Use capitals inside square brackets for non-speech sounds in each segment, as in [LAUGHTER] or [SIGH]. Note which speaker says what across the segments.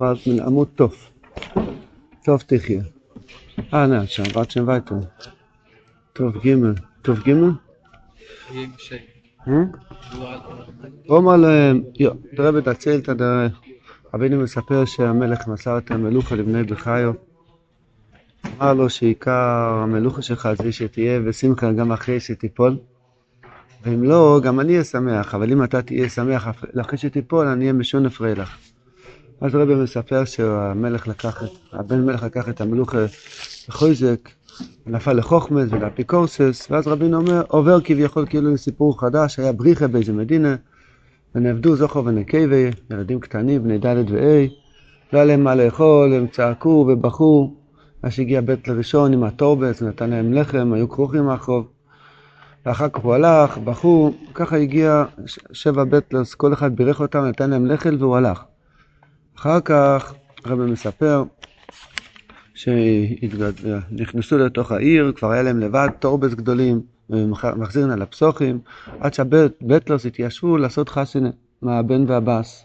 Speaker 1: ואז מן עמוד טוב. טוב תחיה. אה, נה, שם, ואת שם וייטר. טוב ג' טוב ג'? אה? אומר להם, יו, דרבה תציל את הדרך. רבינו מספר שהמלך מסר את המלוכה לבני בחיו. אמר לו שעיקר המלוכה שלך זה שתהיה בשמחה גם אחרי שתיפול. ואם לא, גם אני אהיה שמח, אבל אם אתה תהיה שמח אחרי שתיפול, אני אהיה משון אפרי לך. אז רבי מספר שהמלך לקח, הבן מלך לקח את המלוכה לחויזק, נפל לחוכמס ולאפיקורסס, ואז רבינו אומר, עובר כביכול כאילו לסיפור חדש, היה בריחה באיזה מדינה, ונעבדו זוכר ונקייבי, ילדים קטנים, בני ד' וה', לא היה להם מה לאכול, הם צעקו ובכו, אז שהגיע בית לראשון עם הטורבס, נתן להם לחם, היו כרוכים מהחוב. ואחר כך הוא הלך, בכו, ככה הגיע שבע בטלס, כל אחד בירך אותם, נתן להם לחם והוא הלך. אחר כך הרבי מספר שנכנסו לתוך העיר, כבר היה להם לבד טורבס גדולים, מחזירין על הפסוחים, עד שהבטלוס התיישבו לעשות חסינה מהבן והבס.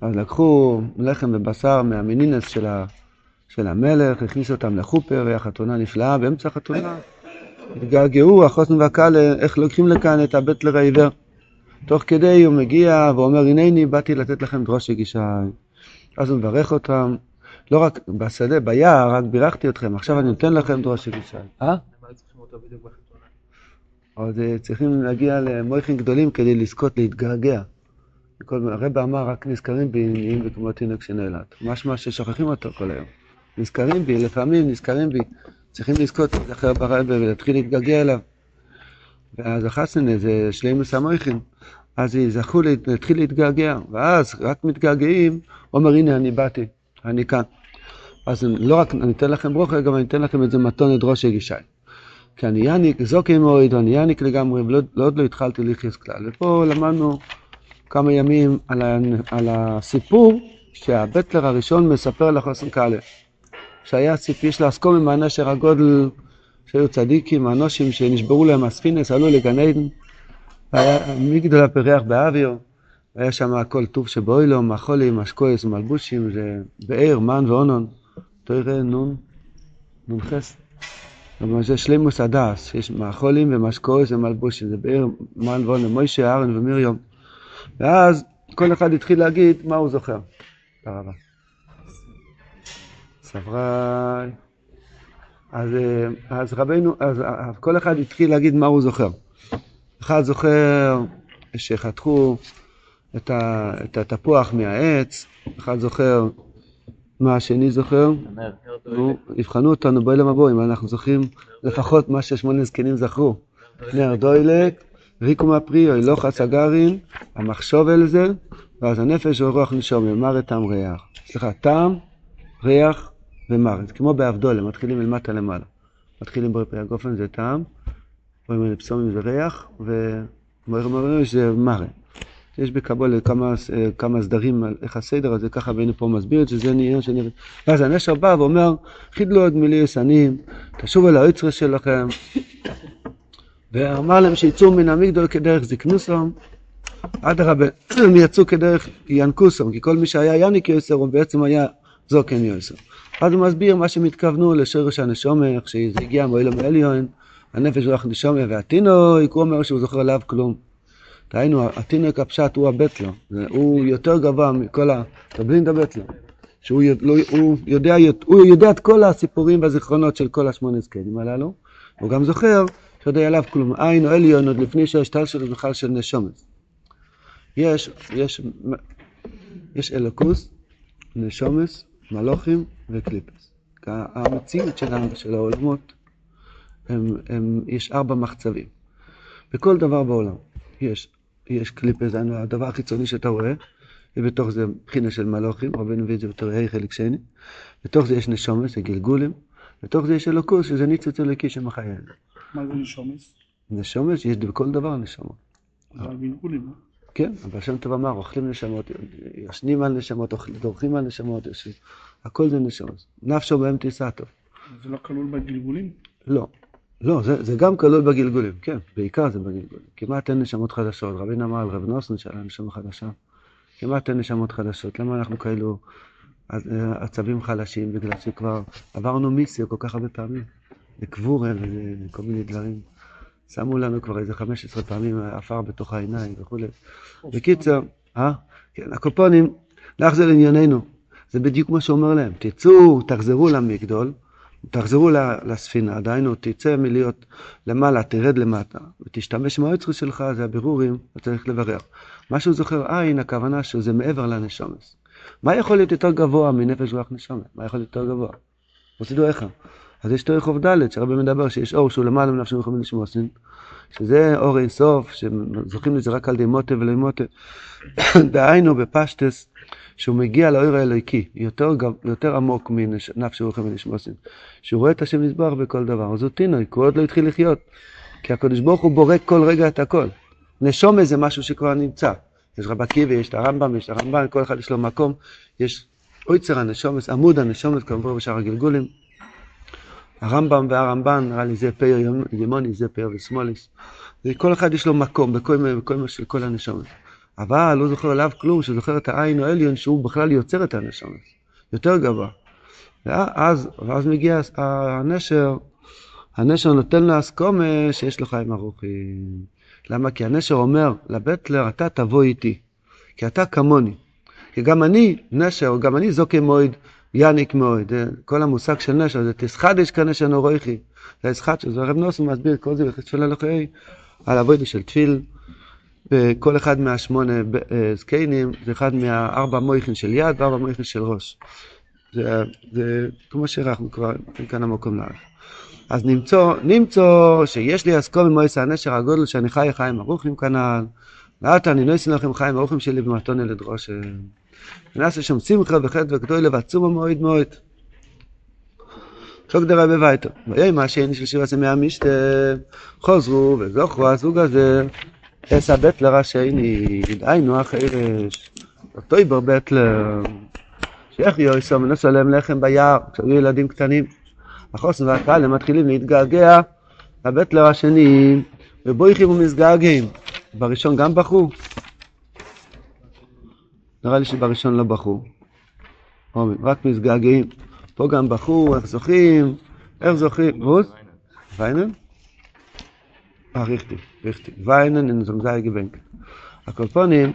Speaker 1: אז לקחו לחם ובשר מהמינינס של, ה, של המלך, הכניסו אותם לחופר, היה חתונה נפלאה, באמצע החתונה התגעגעו, החוסן והקהל, איך לוקחים לכאן את הבטלר העיוור. תוך כדי הוא מגיע ואומר, הנני באתי לתת לכם דרוש גישה. אז הוא מברך אותם, לא רק בשדה, ביער, רק בירכתי אתכם, עכשיו אני נותן לכם דרוש גישה. אה? עוד אה, צריכים להגיע למויכים גדולים כדי לזכות להתגעגע. הרב אמר, רק נזכרים בי, נהיים כמו תינוק שנעלת. משמע ששוכחים אותו כל היום. נזכרים בי, לפעמים נזכרים בי. צריכים לזכות להיזכר ברב ולהתחיל להתגעגע אליו. ואז החסנה זה שלימוס המויכין. אז יזכו להתחיל להתגעגע, ואז רק מתגעגעים, אומר הנה אני באתי, אני כאן. אז לא רק אני אתן לכם ברוכה, גם אני אתן לכם איזה מתון את ראש יגישי. כי אני יניק, זוקי מועד, אני יניק לגמרי, ועוד לא, לא התחלתי לחיות כלל. ופה למדנו כמה ימים על, ה, על הסיפור שהבטלר הראשון מספר לחוסן קאלה. שהיה ציפי יש לאסקום עם הנשר הגודל, שהיו צדיקים, אנושים שנשברו להם הספינס, עלו לגן עדן, מגדל הפרח באוויר, והיה שם הכל טוב שבאוילו, מחולים, משקויס, מלבושים, זה באר, מן ואונון, תראה נון, נון חס. זה שלימוס הדס, יש מאכולים ומשקויס ומלבושים, זה באר, מן ואונון, מוישה, אהרן ומרים. ואז כל אחד התחיל להגיד מה הוא זוכר. תודה רבה. סברי. אז, אה, אז רבנו, אז אה, כל אחד התחיל להגיד מה הוא זוכר. אחד זוכר שחתכו את, ה, את התפוח מהעץ, אחד זוכר מה השני זוכר. נו, יבחנו אותנו באוילם הבא אם אנחנו זוכרים לפחות מה ששמונה זקנים זכרו. נר דוילק, ריקו מהפרי, אוי לא חץ הגרעין, המחשוב אל זה, ואז הנפש ורוח נשום, אמר את טעם ריח. סליחה, טעם, ריח, ומוות, כמו באבדולה, מתחילים מלמטה למעלה. מתחילים בפרי הגופן זה טעם, רואים פסומים זה ריח, ומורים שזה מראה. יש בקבולה כמה, כמה סדרים על איך הסדר הזה, ככה בני פה מסביר את שזה נהיה שנראה. ואז הנשר בא ואומר, חידלו עוד מילי שנים, תשובו לאוצרה שלכם. ואמר להם שיצאו מן המגדול כדרך זקנוסום, אדרבה, הם יצאו כדרך ינקוסום, כי כל מי שהיה יניק יוסר הוא בעצם היה זוקן יוסר. אז הוא מסביר מה שהם התכוונו לשורש הנשומה, איך שזה הגיע מאילום העליון, הנפש רוח נשומה, והתינוק, הוא אומר שהוא זוכר עליו כלום. דהיינו, התינוק הפשט הוא הבטלו, הוא יותר גבוה מכל ה... תבלין את הבטלו. שהוא לא, הוא יודע, הוא יודע את כל הסיפורים והזיכרונות של כל השמונה זקנים הללו, הוא גם זוכר שיודע עליו כלום. עין או עליון עוד לפני שהשטל שלו בכלל של נשומת. יש, יש, יש אלוקוס, נשומס, מלוכים וקליפס. המציאות שלנו, של העולמות, הם, הם, יש ארבע מחצבים. בכל דבר בעולם יש, יש קליפס, הדבר החיצוני שאתה רואה, ובתוך זה בחינה של מלוכים, רבנו מביא את זה בתור ה' חלק שני, בתוך זה יש נשומס, זה גלגולים, בתוך זה יש אלוקוס, שזה ניצוץ אלוקי שמחיה.
Speaker 2: מה זה נשומס?
Speaker 1: נשומס, יש בכל דבר נשמות.
Speaker 2: זה הגלגולים, לא?
Speaker 1: כן, אבל שם טוב אמר, אוכלים נשמות, ישנים על נשמות, דורכים על נשמות, הכל זה נשמות. נפשו בהם תיסעתו.
Speaker 2: זה לא כלול בגלגולים?
Speaker 1: לא. לא, זה, זה גם כלול בגלגולים, כן, בעיקר זה בגלגולים. כמעט אין נשמות חדשות. רבין אמר על רב נוסן שהיה נשמה חדשה. כמעט אין נשמות חדשות. למה אנחנו כאלו אה, עצבים חלשים? בגלל שכבר עברנו מיסיה כל כך הרבה פעמים. לקבורה וכל מיני דברים. שמו לנו כבר איזה 15 פעמים עפר בתוך העיניים וכולי. בקיצר, אה? כן, הקופונים, נחזור לענייננו. זה בדיוק מה שאומר להם. תצאו, תחזרו למגדול, תחזרו לספינה, דהיינו, תצא מלהיות למעלה, תרד למטה, ותשתמש מהאוצר שלך, זה הבירורים, אתה צריך לברר. מה שהוא זוכר עין, הכוונה שזה מעבר לנשומס. מה יכול להיות יותר גבוה מנפש רוח נשומת? מה יכול להיות יותר גבוה? תדעו איך. אז יש תורך ד' שהרבה מדבר שיש אור שהוא למעלה מנפשם וחומים לשמוסין, שזה אור אין סוף, שזוכים לזה רק על ידי מוטה ולא מוטה. [COUGHS] דהיינו בפשטס, שהוא מגיע לאור האלוהיקי, יותר, יותר עמוק מנפש ורוחם ונשמוסין, שהוא רואה את השם לסבוח בכל דבר, אז הוא טינוי, הוא עוד לא התחיל לחיות, כי הקדוש ברוך הוא בורק כל רגע את הכל. נשומה זה משהו שכבר נמצא. יש רב עקיבא, יש את הרמב"ם, יש את הרמב"ן, כל אחד יש לו מקום, יש אויצר הנשומס, עמוד הנשומס, כמובן בשאר הגלגולים. הרמב"ם והרמב"ן, נראה לי זה פאר ימוני, זה פאר ושמאליס. כל אחד יש לו מקום בכל, בכל מה של כל הנשומות. אבל לא זוכר עליו כלום, שזוכר את העין העליון שהוא בכלל יוצר את הנשומות. יותר גבוה. ואז, ואז מגיע הנשר, הנשר נותן לו אסכומה שיש לו חיים ארוכים. למה? כי הנשר אומר לבטלר, אתה תבוא איתי, כי אתה כמוני. כי גם אני נשר, גם אני זוקי מועד, יניק מאוד. כל המושג של נשר זה תסחדש כנשר נורויכי. זה הסחדש, זה הרב נוסו מסביר כל זה בחצפל הלכי על אבוידה של תפיל. וכל אחד מהשמונה אה, זקנים זה אחד מהארבע מויכין של יד וארבע מויכין של ראש. זה, זה כמו שהערכנו כבר, כאן המקום לארץ. אז נמצוא, נמצוא שיש לי אסכום ממועס הנשר הגודל שאני חי חיים ארוכים כנ"ל, ועתה אני נויסן לכם חיים ארוכים שלי במתון ילד ראש. ונעשה שם שמחה וחטא וגדול ועצום המועד מועד. שוק דרבי וייטו. מה שאין של שבע סמי המשתה, חוזרו וזוכרו הזוג הזה, עשה בטלר השני, דהיינו החירש, אותו איבר בטלר, שאיך יויסו מנוס עליהם לחם ביער, כשהיו ילדים קטנים. החוסן והקהל הם מתחילים להתגעגע לבטלר השני, ובויכים ומזגעגעים. בראשון גם בחרו? נראה לי שבראשון לא בכו. רק מזגעגעים. פה גם בכו, איך זוכים, איך זוכים. רוס? ויינן? אה, ריכטי, ריכטי. ויינן אין זומזאי גבנק. הקולפונים,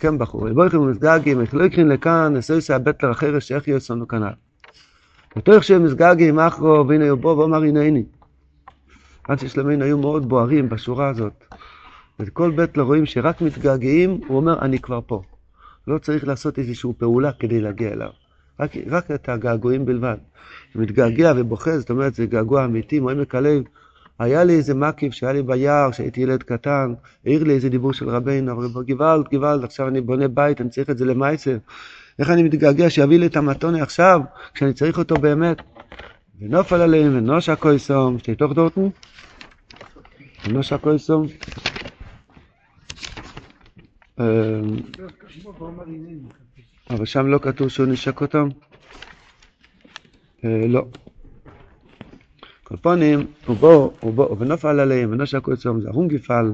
Speaker 1: כן בכו. בויכים ומזגעגעים, איך לא יקרין לכאן, נעשה הבטלר החרש שאיך יהיה סונו כנ"ל. בתוך שהם מזגעגעים אחרו, והנה יבוא ואומר הנני. עד ששלמינו היו מאוד בוערים בשורה הזאת. וכל בית לא רואים שרק מתגעגעים, הוא אומר, אני כבר פה. לא צריך לעשות איזושהי פעולה כדי להגיע אליו. רק, רק את הגעגועים בלבד. מתגעגע ובוכה, זאת אומרת, זה געגוע אמיתי, מעמק הלב. היה לי איזה מקיף שהיה לי ביער, כשהייתי ילד קטן, העיר לי איזה דיבור של רבינו, אבל גוואלד, גוואלד, עכשיו אני בונה בית, אני צריך את זה למייסר. איך אני מתגעגע שיביא לי את המתונה עכשיו, כשאני צריך אותו באמת. ונופל עליהם, ונושה קויסום, שתי תוך דורטן? ונושה קויסום. אמ, אבל שם לא כתוב שהוא נשק אותם? אה, לא. כל פונים, הוא בוא, הוא בוא, ונפל עליהם, ונשק אותם, זה הונגיפל,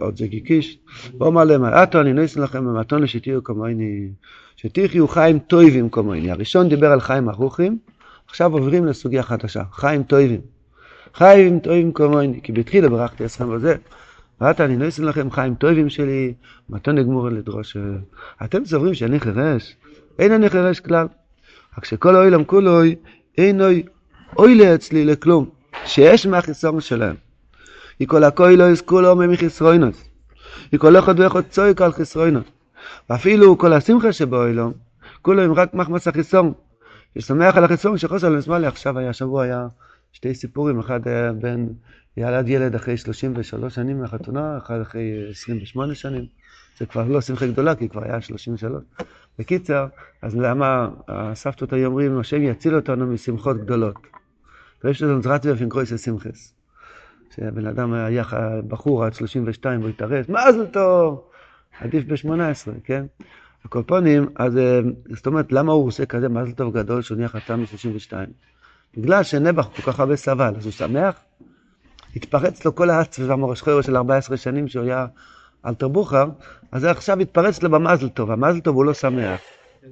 Speaker 1: עוד זה גיקיש, ואומר להם, עתו אני נויסן לכם במתון לשתהיו כמוני, שתחיו חיים טויבים כמוני. הראשון דיבר על חיים ארוכים, עכשיו עוברים לסוגיה חדשה, חיים טויבים. חיים טויבים כמוני, כי בתחילה ברכתי אסכם בזה. ואתה אני נויסן לכם חיים טויבים שלי, מתון נגמור לדרוש. אתם סוברים שאני חירש? אין אני חירש כלל. רק שכל אוילם כולוי, אין אוי אוי אצלי לכלום, שיש מהחיסון שלהם. כל הכוי לא יזכו לו מחיסרוינוס. כל אחד ואחד צועק על חיסרוינוס. ואפילו כל השמחה שבאוילום, כולו הם רק מחמס החיסון. ששמח על החיסון שחוסר למסמלי, עכשיו היה, שבוע היה שתי סיפורים, אחד היה בן ילד ילד אחרי 33 שנים מהחתונה, אחד אחרי 28 שנים. זה כבר לא שמחה גדולה, כי כבר היה 33. בקיצר, אז למה הסבתות היו אומרים, השם יציל אותנו משמחות גדולות. ויש לנו זרציה ופינקרויסה שמחס. כשהבן אדם היה בחור עד 32 והוא התארס, מה זה טוב? עדיף ב-18, כן? הקופונים, אז זאת אומרת, למה הוא עושה כזה מזל טוב גדול שהוא נהיה חתם מ-32? בגלל שנבח כל כך הרבה סבל, אז הוא שמח, התפרץ לו כל האץ והמורש חורו של 14 שנים שהוא היה אלתר בוכר, אז עכשיו התפרץ לו במזל טוב, המזל טוב הוא לא שמח.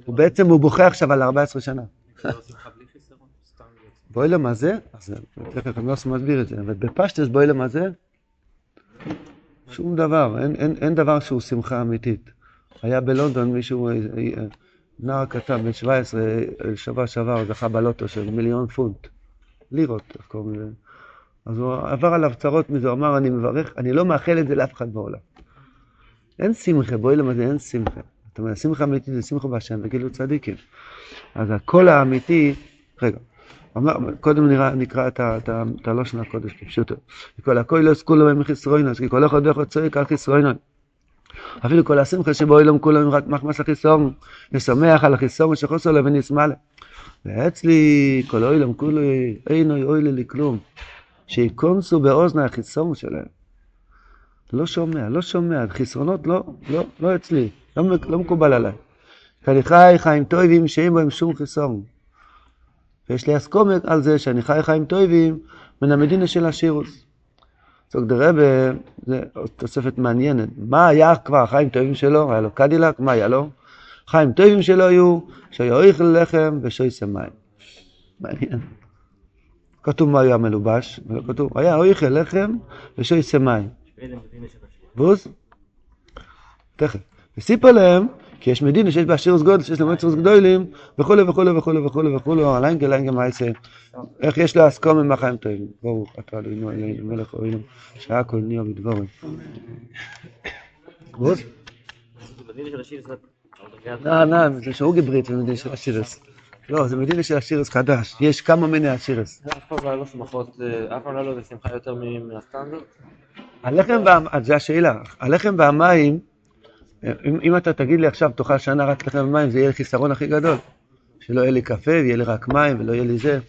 Speaker 1: הוא בעצם, הוא בוכה עכשיו על 14 שנה. בואי מה זה? אז תכף אני לא מסביר את זה, אבל בפשטס בואי מה זה? שום דבר, אין דבר שהוא שמחה אמיתית. היה בלונדון מישהו, אה, אה, נער קטן, בן 17, אה, שבוע שעבר זכה בלוטו של מיליון פונט. לירות, איך קוראים לזה? אז הוא עבר עליו צרות מזה, הוא אמר, אני מברך, אני לא מאחל את זה לאף אחד בעולם. אין שמחה, בואי למד, אין שמחה. זאת אומרת, שמחה אמיתית זה שמחה בהשם, וגילו צדיקים. אז הקול האמיתי, רגע, אמר, קודם נראה, נקרא את הלושן הקודש כפשוטו. כל לא סקולו במחיסרוינוס, כי כל אחד דרך צועק על חיסרוינוס. אפילו כל השמחה שבו אילום כולם רק מחמס החיסון, נשמח על החיסון שחוסר לו ונשמע לו. ואצלי כל אילום כולו אינו אוי לי כלום. שיקונסו באוזני החיסון שלהם. לא שומע, לא שומע, חסרונות לא, לא, לא אצלי, לא, לא מקובל עליי. כי אני חי חיים טובים שאין בהם שום חיסון. ויש לי אסכומת על זה שאני חי חיים טובים מן המדינה של השירוס. זאת דרבה, זו תוספת מעניינת. מה היה כבר החיים טובים שלו? היה לו קדילק, מה היה לו? חיים טובים שלו היו אוכל לחם ושויסה מים. מעניין. כתוב מה היה מלובש, כתוב, היה אוכל לחם ושויסה מים. בוז? תכף. וסיפר להם, כי יש מדינה שיש בה שירוס גודל, שיש להם עצרוס גדולים, וכולי וכולי וכולי וכולי וכולי, הליינגה ליינגה מייסה. איך יש לו אסכומים בחיים טובים. ברוך אתה אלוהינו אלינו מלך אוהינו, שעה כל נהיה בדבורים. בוז? נא, נא, זה שאוגי ברית, זה מדינה של השירס. לא, זה מדינה של השירס חדש, יש כמה מיני השירס.
Speaker 3: אף פעם לא היה לו שמחות, אף פעם לא היה לו שמחה יותר מן הסטנדרט?
Speaker 1: הלחם והמים, זו השאלה, הלחם והמים, אם, אם אתה תגיד לי עכשיו תאכל שנה רק לחם ומים, זה יהיה חיסרון הכי גדול. שלא יהיה לי קפה ויהיה לי רק מים ולא יהיה לי זה.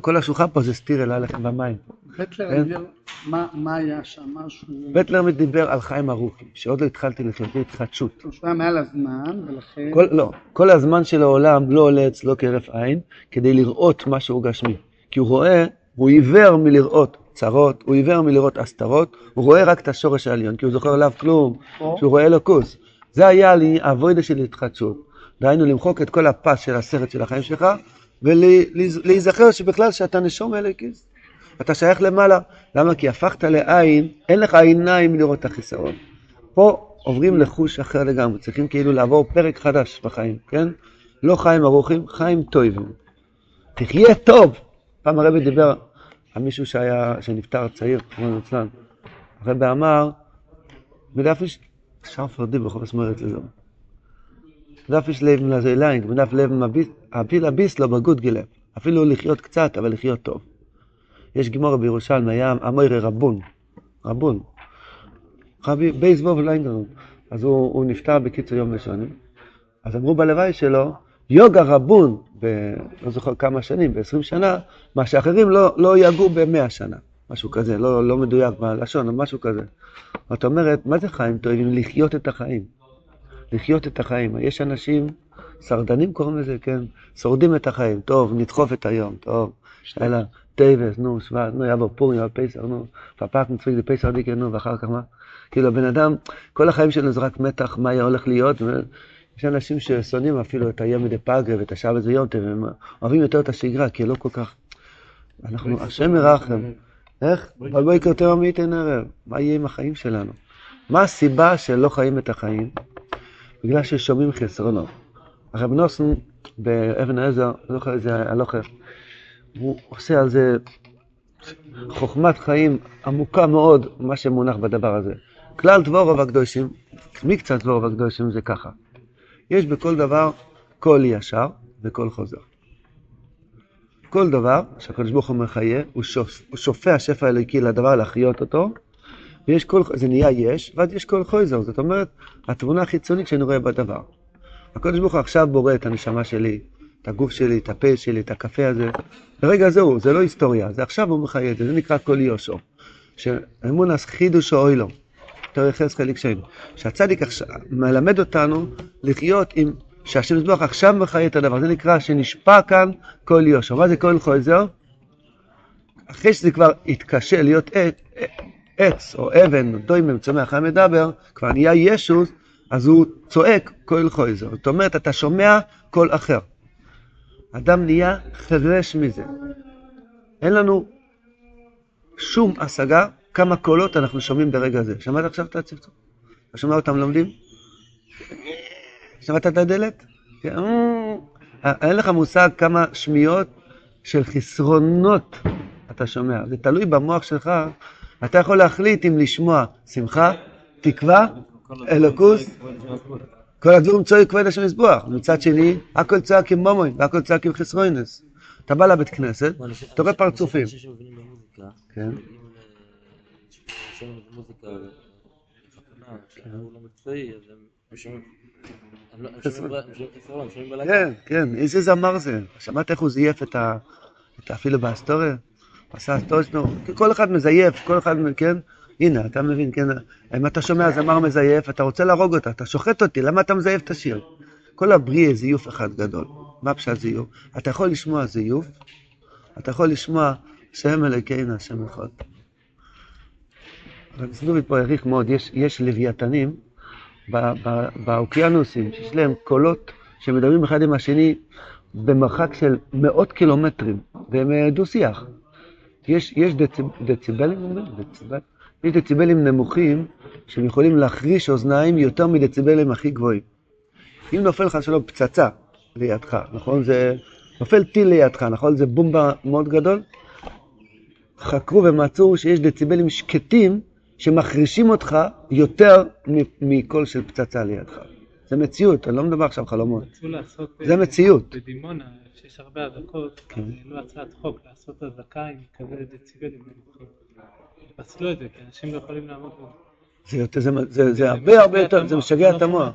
Speaker 1: כל השולחן פה זה סטיר אל הלחם והמים.
Speaker 2: בטלר דיבר, מה היה שם משהו?
Speaker 1: בטלר דיבר על חיים ארוכים, שעוד לא התחלתי לחיות, זה התחדשות.
Speaker 2: שהוא היה מעל הזמן, ולכן...
Speaker 1: כל, לא, כל הזמן של העולם לא עולה אצלו כהרף עין, כדי לראות משהו גשמי. כי הוא רואה, הוא עיוור מלראות צרות, הוא עיוור מלראות הסתרות, הוא רואה רק את השורש העליון, כי הוא זוכר עליו כלום, שהוא רואה אלוקוס. זה היה לי הווידה של התחדשות. דהיינו למחוק את כל הפס של הסרט של החיים שלך, ולהיזכר שבכלל שאתה נשום אלוקיס. אתה שייך למעלה. למה? כי הפכת לעין, אין לך עיניים לראות את החיסרון. פה עוברים לחוש אחר לגמרי, צריכים כאילו לעבור פרק חדש בחיים, כן? לא חיים ארוכים, חיים טובים. תחיה טוב. פעם הרבי דיבר על מישהו שהיה, שנפטר צעיר, כמו נצלן. הרבי אמר, מדף איש, שרפר דיבר חופש מרד לזה. מדף איש לב לזייליים, מדף לב הפיל הביס לו בגוד גילם. אפילו לחיות קצת, אבל לחיות טוב. יש גמור בירושלים, היה המוירי רבון, רבון. רבי בייס ווב ליינגרון. אז הוא, הוא נפטר בקיצור יום ראשונים. אז אמרו בלוואי שלו, יוגה רבון, ב, לא זוכר כמה שנים, ב-20 שנה, מה שאחרים לא, לא יגעו ב-100 שנה. משהו כזה, לא, לא מדויק בלשון, משהו כזה. זאת אומרת, מה זה חיים טובים? לחיות את החיים. לחיות את החיים. יש אנשים, שרדנים קוראים לזה, כן? שורדים את החיים. טוב, נדחוף את היום, טוב. אלא טייבס, נו, שבט, נו, יבוא פורים, יבוא פסח, נו, פפק מצחיק לפסח דיקר, נו, ואחר כך מה? כאילו, הבן אדם, כל החיים שלנו זה רק מתח, מה יהיה הולך להיות. יש אנשים ששונאים אפילו את היום מדי פגרה ואת השעה בזה יום טוב, הם אוהבים יותר את השגרה, כי לא כל כך... אנחנו, השם ירחם. איך? בואי כותב עמית אין ערב. מה יהיה עם החיים שלנו? מה הסיבה שלא חיים את החיים? בגלל ששומעים חסרונות. הרב נוסן באבן העזר, לא זוכר איזה הלוכה, הוא עושה על זה חוכמת חיים עמוקה מאוד, מה שמונח בדבר הזה. כלל דבורוב הקדושים, מקצת דבורוב הקדושים זה ככה. יש בכל דבר קול ישר וקול חוזר. כל דבר שהקדוש ברוך הוא מחיה, הוא, שופ, הוא שופע שפע אלוקי לדבר להחיות אותו, ויש כל, זה נהיה יש, ואז יש כל חוזר, זאת אומרת, התמונה החיצונית שאני רואה בדבר. הקדוש ברוך הוא עכשיו בורא את הנשמה שלי, את הגוף שלי, את הפה שלי, את הקפה הזה. ברגע זהו, זה לא היסטוריה, זה עכשיו הוא מחיה את זה, זה נקרא כל יושו. שאמונס חידוש או אוילום, תראה חלק שני. שהצדיק עכשיו מלמד אותנו לחיות עם, שהשם יזבח עכשיו מחיה את הדבר, זה נקרא שנשפע כאן כל יושו. מה זה כל חוזר? אחרי שזה כבר התקשה להיות עץ או אבן דוימם צומח המדבר, כבר נהיה ישוס, אז הוא צועק כל חויזר. זאת אומרת, אתה שומע קול אחר. אדם נהיה חירש מזה. אין לנו שום השגה כמה קולות אנחנו שומעים ברגע זה. שמעת עכשיו את הצפצוף? אתה שומע אותם לומדים? שמעת את הדלת? כן. אה, אין לך מושג כמה שמיעות של חסרונות אתה שומע. זה תלוי במוח שלך. אתה יכול להחליט אם לשמוע שמחה, תקווה, אלוקוס, כל הדברים צועק כבוד השם מזבוח. מצד שני, הכל צועק עם מומוין, והכל צועק עם חסרוינס. אתה בא לבית כנסת, אתה רואה פרצופים. כן.
Speaker 3: שומעים בלגן.
Speaker 1: כן, כן, איזה זמר זה. שמעת איך הוא זייף את ה... אפילו בהיסטוריה? עשה אסטוריה שלו, כל אחד מזייף, כל אחד, כן? הנה, אתה מבין, כן? אם אתה שומע זמר מזייף, אתה רוצה להרוג אותה, אתה שוחט אותי, למה אתה מזייף את השיר? כל הבריאה זיוף אחד גדול. מה פשט זיוף? אתה יכול לשמוע זיוף, אתה יכול לשמוע שם אלוקינו, השם אחד. רבי סנובי פה העריך מאוד, יש, יש לוויתנים באוקיינוסים, שיש להם קולות שמדברים אחד עם השני במרחק של מאות קילומטרים, והם אה, דו-שיח. יש, יש דציב, דציבלים? דציבל? יש דציבלים נמוכים שהם יכולים להחריש אוזניים יותר מדציבלים הכי גבוהים. אם נופל לך שלום פצצה לידך, נכון? זה נופל טיל לידך, נכון? זה בומבה מאוד גדול. חקרו ומצאו שיש דציבלים שקטים שמחרישים אותך יותר מקול של פצצה לידך. זה מציאות, אני לא מדבר עכשיו חלומות.
Speaker 4: רצו לעשות...
Speaker 1: זה
Speaker 4: אה,
Speaker 1: מציאות.
Speaker 4: בדימונה, שיש הרבה אזעקות,
Speaker 1: כן.
Speaker 4: העלו הצעת חוק לעשות אזעקה עם כזה דציבלים. פסלו את זה, כי אנשים לא יכולים לעמוד בו.
Speaker 1: זה, יותר, זה, זה, זה הרבה הרבה יותר, זה משגע את המוח.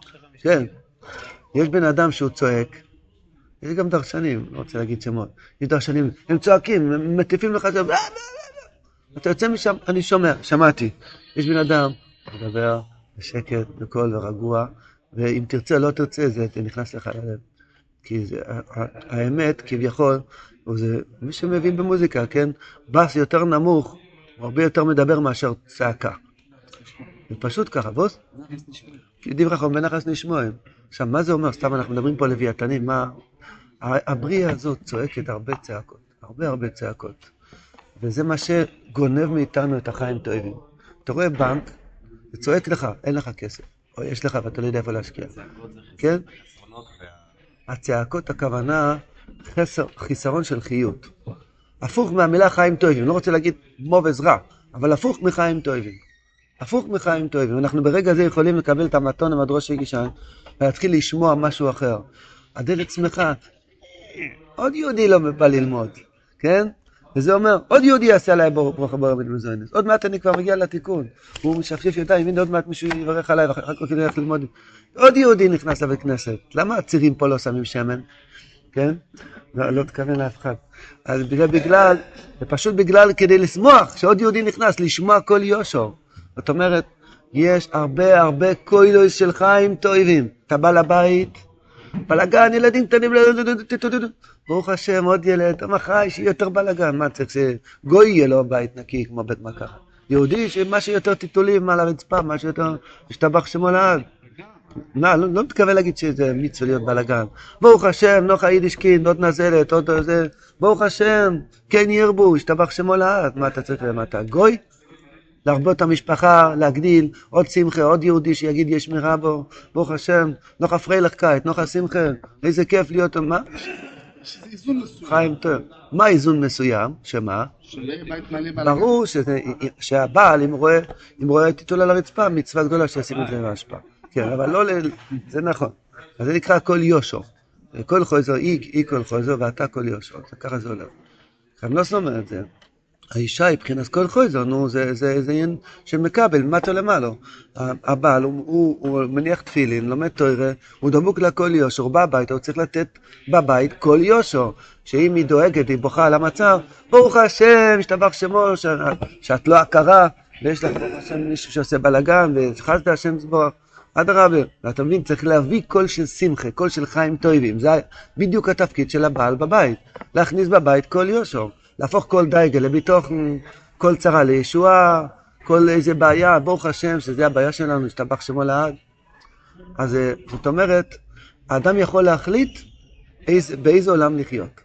Speaker 4: שלך
Speaker 1: כן. יש בן אדם שהוא צועק, יש גם דרשנים, לא רוצה להגיד שמות, יש דרשנים, הם צועקים, הם מטיפים לך. אתה יוצא משם, אני שומע, שמעתי. יש בן אדם, מדבר בשקט, בקול ורגוע, ואם תרצה, לא תרצה, זה, זה נכנס לך ללב. כי זה, האמת, כביכול, זה, מי שמבין במוזיקה, כן? בס יותר נמוך, הוא הרבה יותר מדבר מאשר צעקה. זה פשוט ככה, בוס? דברי חום בנחס נשמועים. עכשיו, מה זה אומר? סתם אנחנו מדברים פה על לוויתנים, מה... הבריאה הזאת צועקת הרבה צעקות, הרבה הרבה צעקות. וזה מה שגונב מאיתנו את החיים טובים. אתה רואה בנק, זה צועק לך, אין לך כסף. או יש לך ואתה לא יודע איפה להשקיע. כן? הצעקות הכוונה חסר, חיסרון של חיות. הפוך מהמילה חיים טובים, לא רוצה להגיד מובז רע, אבל הפוך מחיים טובים. הפוך מחיים טובים. אנחנו ברגע זה יכולים לקבל את המתון המדרוש הגישן ולהתחיל לשמוע משהו אחר. הדלת שמחה, עוד יהודי לא בא ללמוד, כן? וזה אומר, עוד יהודי יעשה עליי ברוך ברוך ברוך מזוינס. עוד מעט אני כבר מגיע לתיקון. הוא משפשף ידיים, הנה עוד מעט מישהו יברך עליי ואחר כך הוא ילך ללמוד. עוד יהודי נכנס לבית כנסת. למה הצירים פה לא שמים שמן? כן? לא, לא תכוון לאף אחד. אז בגלל, בגלל, זה פשוט בגלל כדי לשמוח, שעוד יהודי נכנס, לשמוע כל יושר. זאת אומרת, יש הרבה הרבה קוילוס של חיים טובים. אתה בא לבית, בלאגן, ילדים קטנים, ברוך השם, עוד ילד, מחר שיהיה יותר בלאגן, מה צריך שגוי יהיה לו בית נקי כמו בית מרקחת. יהודי שמה שיותר טיטולים על הרצפה, מה שיותר, ישתבח שמו לעד. לא, לא, לא מתכוון להגיד שזה מצווה להיות בלאגן. ברוך השם, נוחה יידישקין, עוד נזלת, עוד זה, ברוך השם, כן ירבו, ישתבח שמו לעד. מה אתה צריך, מה אתה גוי? להרבות את המשפחה, להגדיל, עוד שמחה, עוד יהודי שיגיד יש מרע בו, ברוך השם, נוחה פריילך קיץ, נוחה שמחה, איזה כיף להיות, מה?
Speaker 2: מסוים.
Speaker 1: חיים טוב. מה איזון מסוים? שמה? ברור שהבעל, אם רואה, טיטול על הרצפה, מצווה גדולה שישים את זה בהשפעה. כן, אבל לא, ל- זה נכון. אז זה נקרא כל יושו. כל חוזר, אי, כל חוזר, ואתה כל יושו. ככה זה הולך. רב נוסון אומר את זה. האישה היא מבחינת כל חוזר, נו, זה, עניין של מקבל, מטה למעלה. הבעל, הוא, הוא, הוא מניח תפילין, לומד תוירה, הוא דבוק לקו יושר, הוא בא הביתה, הוא צריך לתת בבית קו יושר. שאם היא דואגת, היא בוכה על המצב, ברוך השם, ישתבח שמו, שאת לא עקרה, ויש לך ברוך השם מישהו שעושה בלאגן, וחסדת השם זבוח. אדרבה, ואתה מבין, צריך להביא קול של שמחה, קול של חיים טובים. זה בדיוק התפקיד של הבעל בבית. להכניס בבית קו יושר. להפוך כל דייגה לביתוך כל צרה לישועה, כל איזה בעיה, ברוך השם, שזה הבעיה שלנו, השתבח שמו לעד. אז אה, זאת אומרת, האדם יכול להחליט איזה, באיזה עולם לחיות.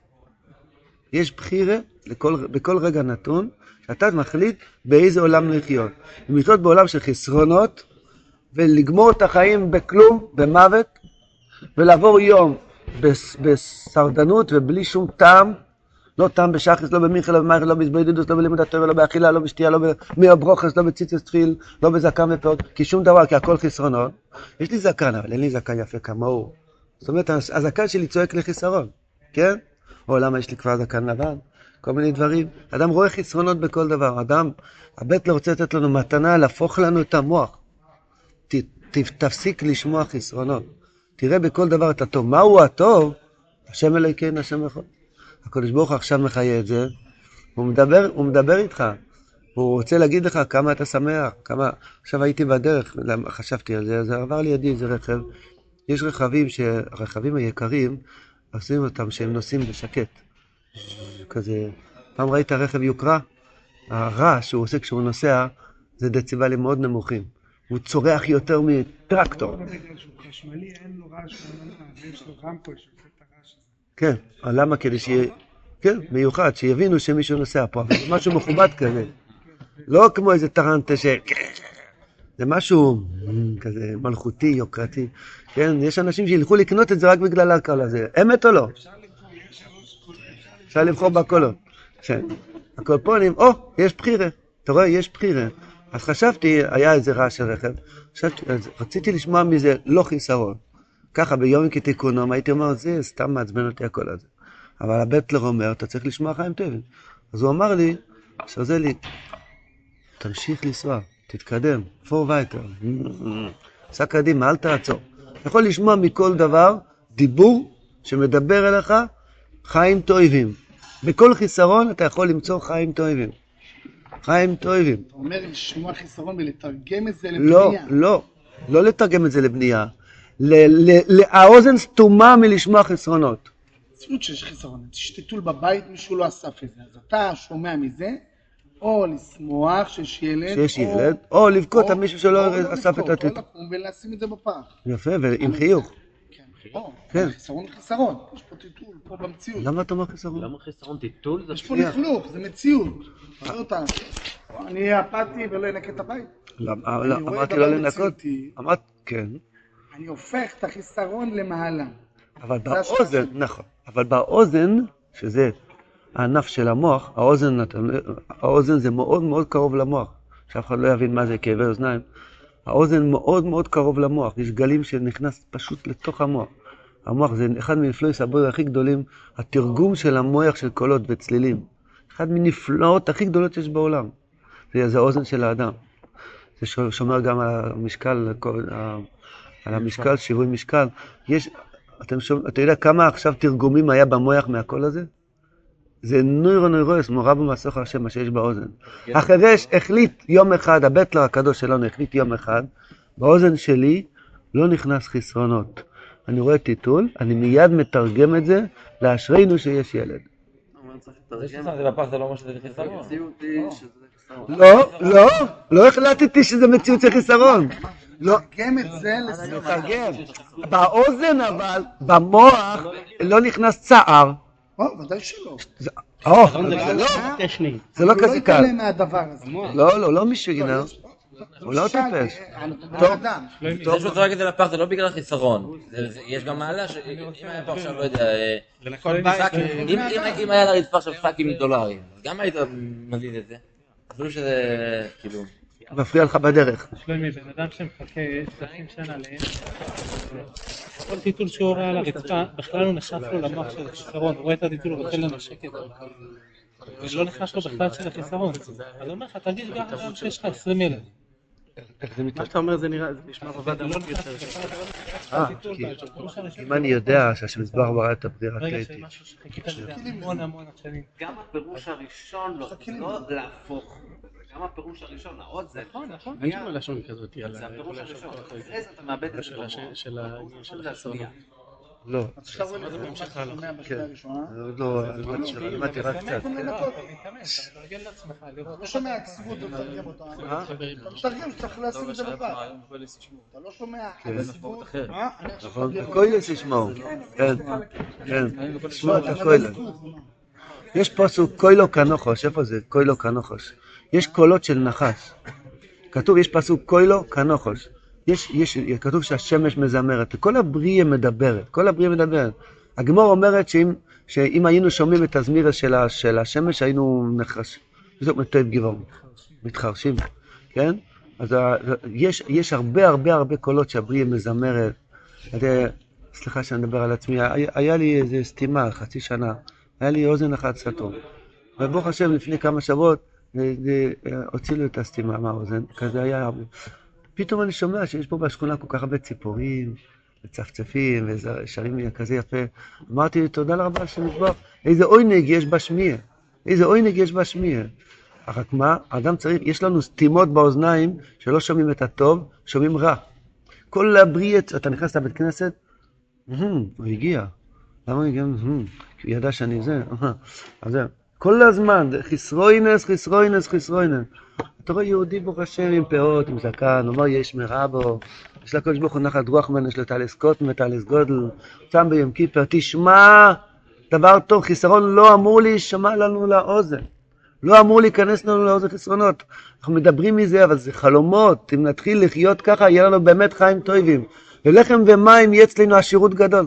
Speaker 1: יש בחירה לכל, בכל רגע נתון, שאתה מחליט באיזה עולם לחיות. אם לחיות בעולם של חסרונות, ולגמור את החיים בכלום, במוות, ולעבור יום בס, בסרדנות ובלי שום טעם, לא טעם בשחס, לא במיכל, לא במייכל, לא בהתבודדות, לא בלימוד התורה, לא באכילה, לא בשתייה, לא במיר ברוכס, לא בציצוס תפיל, לא בזקן ופאות, כי שום דבר, כי הכל חסרונות. יש לי זקן, אבל אין לי זקן יפה כמוהו. זאת אומרת, הזקן שלי צועק לחיסרון, כן? או למה יש לי כבר זקן לבן? כל מיני דברים. אדם רואה חסרונות בכל דבר. אדם, הבית לא רוצה לתת לנו מתנה, להפוך לנו את המוח. תפסיק לשמוע חסרונות. תראה בכל דבר את הטוב. מהו הטוב? השם אלוהיכן, השם יכול. הקדוש ברוך הוא עכשיו מחיה את זה, הוא מדבר, הוא מדבר איתך. הוא רוצה להגיד לך כמה אתה שמח, כמה... עכשיו הייתי בדרך, חשבתי על זה, אז עבר לידי איזה רכב. יש רכבים, הרכבים היקרים, עושים אותם שהם נוסעים בשקט. כזה, פעם ראית רכב יוקרה? הרעש שהוא עושה כשהוא נוסע זה דציבלים מאוד נמוכים. הוא צורח יותר מטרקטור. כן, למה? כדי שיהיה... כן, מיוחד, שיבינו שמישהו נוסע פה, אבל זה משהו מכובד כזה. לא כמו איזה טרנטה ש... זה משהו כזה מלכותי, יוקרתי. כן, יש אנשים שילכו לקנות את זה רק בגלל הקול הזה. אמת או לא? אפשר לבחור בקולות. כן. הקולפונים, או, יש בחירה. אתה רואה, יש בחירה. אז חשבתי, היה איזה רעש של רכב, חשבתי, אז רציתי לשמוע מזה לא חיסרון. ככה ביום כתיקונום הייתי אומר, זה סתם מעצבן אותי הקול הזה. אבל הבטלר אומר, אתה צריך לשמוע חיים טובים. אז הוא אמר לי, שעוזר לי, תמשיך לנסוע, תתקדם, פור וייטר, סע קדימה, אל תעצור. אתה יכול לשמוע מכל דבר דיבור שמדבר אליך חיים טובים. בכל חיסרון אתה יכול למצוא חיים טובים. חיים טובים.
Speaker 2: אתה אומר לשמוע חיסרון ולתרגם את זה
Speaker 1: לא,
Speaker 2: לבנייה.
Speaker 1: לא, לא לתרגם את זה לבנייה. האוזן סתומה מלשמוע חסרונות.
Speaker 2: מציאות שיש. יש טיטול בבית, מישהו לא אסף את זה. אז אתה שומע מזה, או לשמוח שיש ילד,
Speaker 1: שיש
Speaker 2: או-
Speaker 1: ילד, או לבכות על מישהו שלא
Speaker 2: לא
Speaker 1: אסף את
Speaker 2: לבכות, או. לקום ולשים את זה בפח.
Speaker 1: יפה, ועם חיוך.
Speaker 2: כן,
Speaker 1: כן.
Speaker 2: חיסרון חיסרון. יש פה טיטול, פה במציאות.
Speaker 1: למה אתה אומר חיסרון?
Speaker 3: למה חיסרון טיטול? זה
Speaker 2: יש פה. לכלוך, זה מציאות. אני אפאתי ולא אנקה את הבית.
Speaker 1: לא, אמרתי לא לנקות. אמרת, כן.
Speaker 2: אני הופך את החיסרון למעלה.
Speaker 1: אבל באוזן. נכון, אבל באוזן, שזה הענף של המוח, האוזן זה מאוד מאוד קרוב למוח, שאף אחד לא יבין מה זה כאבי אוזניים. האוזן מאוד מאוד קרוב למוח, יש גלים שנכנס פשוט לתוך המוח. המוח זה אחד מנפלאי סבורי הכי גדולים, התרגום של המוח של קולות וצלילים. אחד מנפלאות הכי גדולות שיש בעולם. זה, זה האוזן של האדם. זה שומר גם על המשקל, על המשקל, שיווי משקל. יש, אתם שומע, אתה יודע כמה עכשיו תרגומים היה במוח מהקול הזה? זה נוירו נוירוס, מורה במסוך השם, מה שיש באוזן. החרש החליט יום אחד, הבטלר הקדוש שלנו החליט יום אחד, באוזן שלי לא נכנס חסרונות. אני רואה טיטול, אני מיד מתרגם את זה לאשרינו שיש ילד.
Speaker 3: לא שזה חיסרון.
Speaker 1: לא, לא, לא החלטתי שזה מציאות של חיסרון. לא,
Speaker 2: תרגם את זה לסיום.
Speaker 1: באוזן אבל, במוח, לא נכנס צער.
Speaker 2: או, ודאי שלא.
Speaker 1: או, זה לא, לא
Speaker 2: הוא לא
Speaker 1: כזה קל.
Speaker 2: יתעלם מהדבר הזה.
Speaker 1: לא, לא, לא מישהו הוא לא טיפש.
Speaker 3: זה שהוא זורק את זה לפח זה לא בגלל חיסרון. זה- זה- יש גם מעלה ש... אם היה פה עכשיו, לא יודע, אה, אם- אם- אם היה על הרצפה עכשיו שקים דולרים, אז גם היית מזיז את זה. אפילו שזה, כאילו...
Speaker 1: מפריע לך בדרך.
Speaker 4: שלומי, בן אדם שמחכה 30 שנה לאם, כל טיטול שהוא רואה על הרצפה, בכלל לא נכנס לו למוח של החיסרון, הוא רואה את הטיטול, הוא רוצה לנשק את זה. ולא נכנס לו בכלל של החיסרון. אני אומר לך, תרגיש גם שיש לך 20 ילד.
Speaker 5: מה שאתה אומר זה נראה, זה נשמע
Speaker 4: לא
Speaker 5: עמוק
Speaker 4: נכנס
Speaker 5: יותר.
Speaker 1: אה, כי אם אני יודע שהשמזבח ברא את הברירה
Speaker 4: רגע
Speaker 1: התלאיתי.
Speaker 4: שמשהו שחיכית לזה המון המון שנים.
Speaker 5: גם הפירוש הראשון לא, לא להפוך. גם הפירוש הראשון, העוד זה.
Speaker 4: נכון, נכון.
Speaker 5: אין
Speaker 6: שם לשון כזאת על
Speaker 5: זה הפירוש הראשון. אחרי זה אתה מאבד את זה
Speaker 6: של העניין של.
Speaker 5: השנייה.
Speaker 1: לא.
Speaker 2: מה שאתה שומע בשנייה
Speaker 1: כן.
Speaker 2: הראשונה,
Speaker 1: אני עוד לא, למדתי- למדתי רק קצת.
Speaker 4: לא. אתה אתה מתרגל לעצמך, לראות.
Speaker 2: לא שומע כסיבות ומתרגם אותה.
Speaker 1: אה?
Speaker 2: אתה מתרגם שצריך לשים את זה לבד. אתה לא שומע
Speaker 1: כן.
Speaker 2: אני עכשיו
Speaker 1: נכון?
Speaker 2: מתרגם
Speaker 1: קוילס ישמעו. כן, כן. תשמעו את
Speaker 2: אותה.
Speaker 1: הקוילס. יש פסוק קוילו כנוחוש, איפה זה? קוילו כנוחוש. יש קולות של נחש. כתוב, יש פסוק קוילו כנוחוש. יש, יש, כתוב שהשמש מזמרת, כל הבריאה מדברת, כל הבריאה מדברת. הגמור אומרת שאם, שאם היינו שומעים את הזמירה של, ה, של השמש, היינו נחרשים. זאת טוב גבעון, מתחרשים, כן? אז ה, יש, יש הרבה הרבה הרבה קולות שהבריאה מזמרת. סליחה שאני מדבר על עצמי, היה, היה לי איזה סתימה, חצי שנה, היה לי אוזן אחת סתום. וברוך השם, לפני כמה שבועות, הוציא לי את הסתימה מהאוזן, כזה היה. פתאום אני שומע שיש פה בשכונה כל כך הרבה ציפורים, וצפצפים, ושרים כזה יפה. אמרתי, תודה רבה על שם יתברך, איזה עונג יש בשמיע, איזה עונג יש בשמיע. רק מה, האדם צריך, יש לנו סתימות באוזניים שלא שומעים את הטוב, שומעים רע. כל הבריאה, אתה נכנס לבית כנסת, "מהמ, הוא הגיע. למה הוא הגיע? הוא ידע שאני זה. אז זהו. כל הזמן, חסרוינס, חסרוינס, חסרוינס. אתה רואה יהודי ברוך השם עם פאות, עם זקן, אומר יש מרע בו, יש לקדוש ברוך הוא נחת רוח ממנו, יש לו טלס קוטן וטלס גודל, צם ביום כיפר, תשמע, דבר טוב, חיסרון לא אמור להישמע לנו לאוזן. לא אמור להיכנס לנו לאוזן חסרונות. אנחנו מדברים מזה, אבל זה חלומות. אם נתחיל לחיות ככה, יהיה לנו באמת חיים טובים. ולחם ומים יהיה אצלנו עשירות גדול.